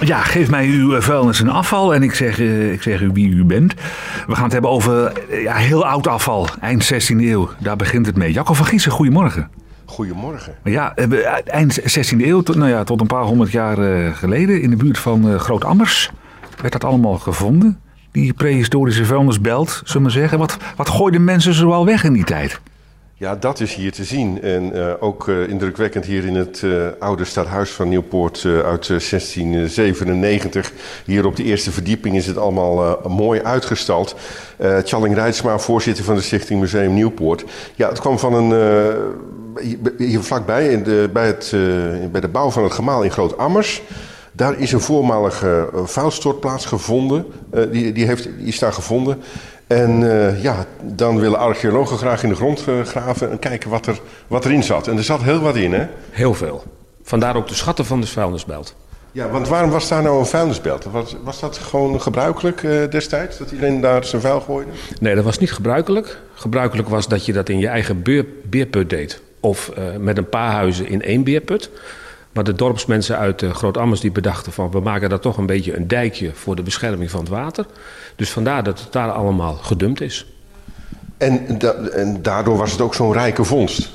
Ja, geef mij uw eh, vuilnis en afval en ik zeg, eh, ik zeg u wie u bent. We gaan het hebben over eh, ja, heel oud afval, eind 16e eeuw. Daar begint het mee. Jacco van Giessen, goedemorgen. Goedemorgen. Ja, eind 16e eeuw, tot, nou ja, tot een paar honderd jaar geleden, in de buurt van eh, Groot Ammers, werd dat allemaal gevonden. Die prehistorische vuilnisbelt, zullen we maar zeggen. Wat, wat gooiden mensen zoal weg in die tijd? Ja, dat is hier te zien. En eh, ook eh, indrukwekkend hier in het eh, oude stadhuis van Nieuwpoort uit eh, 1697. Hier op de eerste verdieping is het allemaal mooi uitgestald. Tjalling Rijtsma, voorzitter van de Stichting Museum Nieuwpoort. Ja, het kwam van een... hier, vlakbij, in de, bij, het, bij de bouw van het gemaal in Groot Ammers... Daar is een voormalige vuilstortplaats gevonden. Die, die, heeft, die is daar gevonden. En eh, ja, dan willen archeologen graag in de grond eh, graven en kijken wat, er, wat erin zat. En er zat heel wat in, hè? Heel veel. Vandaar ook de schatten van de vuilnisbelt. Ja, want waarom was daar nou een vuilnisbelt? Was, was dat gewoon gebruikelijk eh, destijds, dat iedereen daar zijn vuil gooide? Nee, dat was niet gebruikelijk. Gebruikelijk was dat je dat in je eigen beer, beerput deed. Of met een paar huizen in één beerput. Maar de dorpsmensen uit uh, Groot-Ammers die bedachten van... we maken daar toch een beetje een dijkje voor de bescherming van het water. Dus vandaar dat het daar allemaal gedumpt is. En, da en daardoor was het ook zo'n rijke vondst.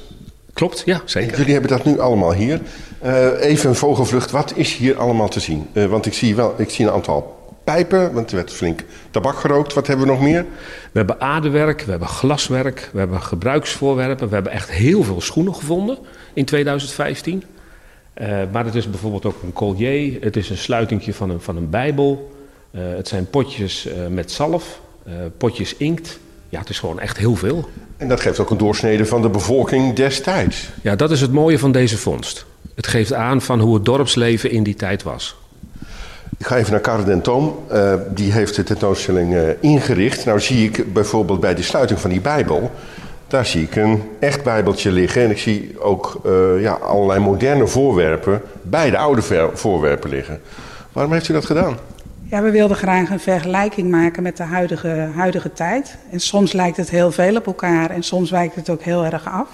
Klopt, ja, En zeker. jullie hebben dat nu allemaal hier. Eh, even een vogelvlucht, wat is hier allemaal te zien? Eh, want ik zie, wel, ik zie een aantal pijpen, want er werd flink tabak gerookt. Wat hebben we nog meer? We hebben aardewerk, we hebben glaswerk, we hebben gebruiksvoorwerpen. We hebben echt heel veel schoenen gevonden in 2015. Uh, maar het is bijvoorbeeld ook een collier, het is een sluitingje van een, van een bijbel. Uh, het zijn potjes uh, met zalf, potjes inkt. Ja, het is gewoon echt heel veel. En dat geeft ook een doorsnede van de bevolking destijds. Ja, dat is het mooie van deze vondst. Het geeft aan van hoe het dorpsleven in die tijd was. Ik ga even naar Karel den Toom. Uh, die heeft de tentoonstelling uh, ingericht. Nou zie ik bijvoorbeeld bij de sluiting van die Bijbel. Daar zie ik een echt Bijbeltje liggen. En ik zie ook uh, ja, allerlei moderne voorwerpen bij de oude voorwerpen liggen. Waarom heeft u dat gedaan? Ja, we wilden graag een vergelijking maken met de huidige, huidige tijd. En soms lijkt het heel veel op elkaar en soms wijkt het ook heel erg af.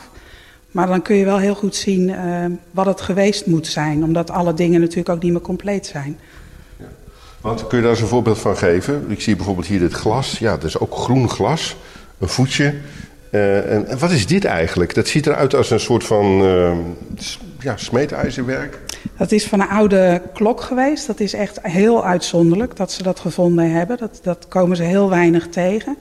Maar dan kun je wel heel goed zien uh, wat het geweest moet zijn, omdat alle dingen natuurlijk ook niet meer compleet zijn. Ja. Want kun je daar eens een voorbeeld van geven? Ik zie bijvoorbeeld hier dit glas. Ja, dat is ook groen glas. Een voetje. Uh, en, en, wat is dit eigenlijk? Dat ziet eruit als een soort van uh, ja, smeedijzerwerk. Dat is van een oude klok geweest. Dat is echt heel uitzonderlijk dat ze dat gevonden hebben. Dat, dat komen ze heel weinig tegen.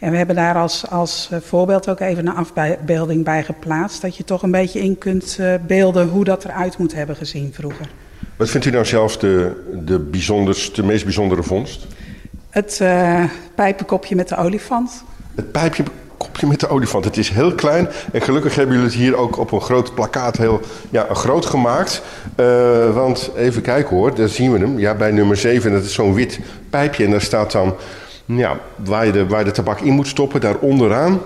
En we hebben daar als, als eh, voorbeeld ook even een afbeelding bij geplaatst. Dat je toch een beetje in kunt uh, beelden hoe dat eruit moet hebben gezien vroeger. Wat vindt u nou zelf de, de, bijzonderste, de meest bijzondere vondst? Het uh, pijpenkopje met de olifant. Het pijpje kopje met de olifant. Het is heel klein en gelukkig hebben jullie het hier ook op een groot plakkaat heel ja, groot gemaakt. Uh, want even kijken hoor, daar zien we hem. Ja, bij nummer 7, dat is zo'n wit pijpje en daar staat dan ja, waar, je de, waar de tabak in moet stoppen, daar onderaan.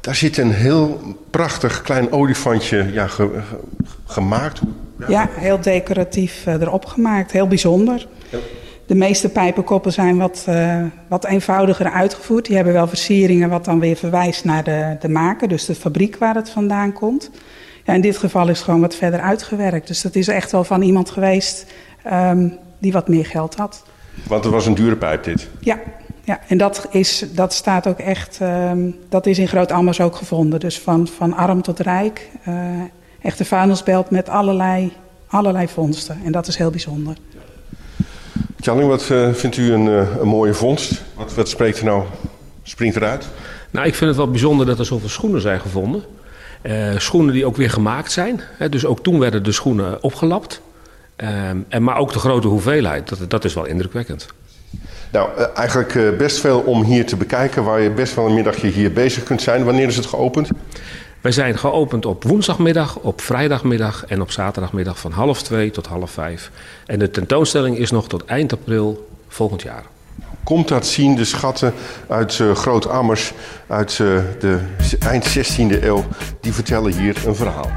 Daar zit een heel prachtig klein olifantje ja, ge, ge, gemaakt. Ja. heel decoratief uh, erop gemaakt, heel bijzonder. De meeste pijpenkoppen zijn wat, uh, wat eenvoudiger uitgevoerd. Die hebben wel versieringen wat dan weer verwijst naar de, de maker, dus de fabriek waar het vandaan komt. Ja, in dit geval is het gewoon wat verder uitgewerkt. Dus dat is echt wel van iemand geweest um, die wat meer geld had. Want er was een dure pijp dit? Ja, ja en dat, is, dat staat ook echt, um, dat is in Groot-Ammers ook gevonden. Dus van, van arm tot rijk. Uh, echt een vuilnisbelt met allerlei, allerlei vondsten. En dat is heel bijzonder. Wat uh, vindt u een, uh, een, mooie vondst? Wat, wat spreekt er nou, springt eruit? Nou, ik vind het wel bijzonder dat er zoveel schoenen zijn gevonden. Uh, schoenen die ook weer gemaakt zijn. Hè, dus ook toen werden de schoenen opgelapt. en, maar ook de grote hoeveelheid, dat, dat is wel indrukwekkend. Nou, eigenlijk best veel om hier te bekijken, waar je best wel een middagje hier bezig kunt zijn. Wanneer is het geopend? Wij zijn geopend op woensdagmiddag, op vrijdagmiddag en op zaterdagmiddag van half twee tot half vijf. En de tentoonstelling is nog tot eind april volgend jaar. Komt dat zien, de schatten uit uh, Groot Ammers uit uh, de eind 16e eeuw, die vertellen hier een verhaal.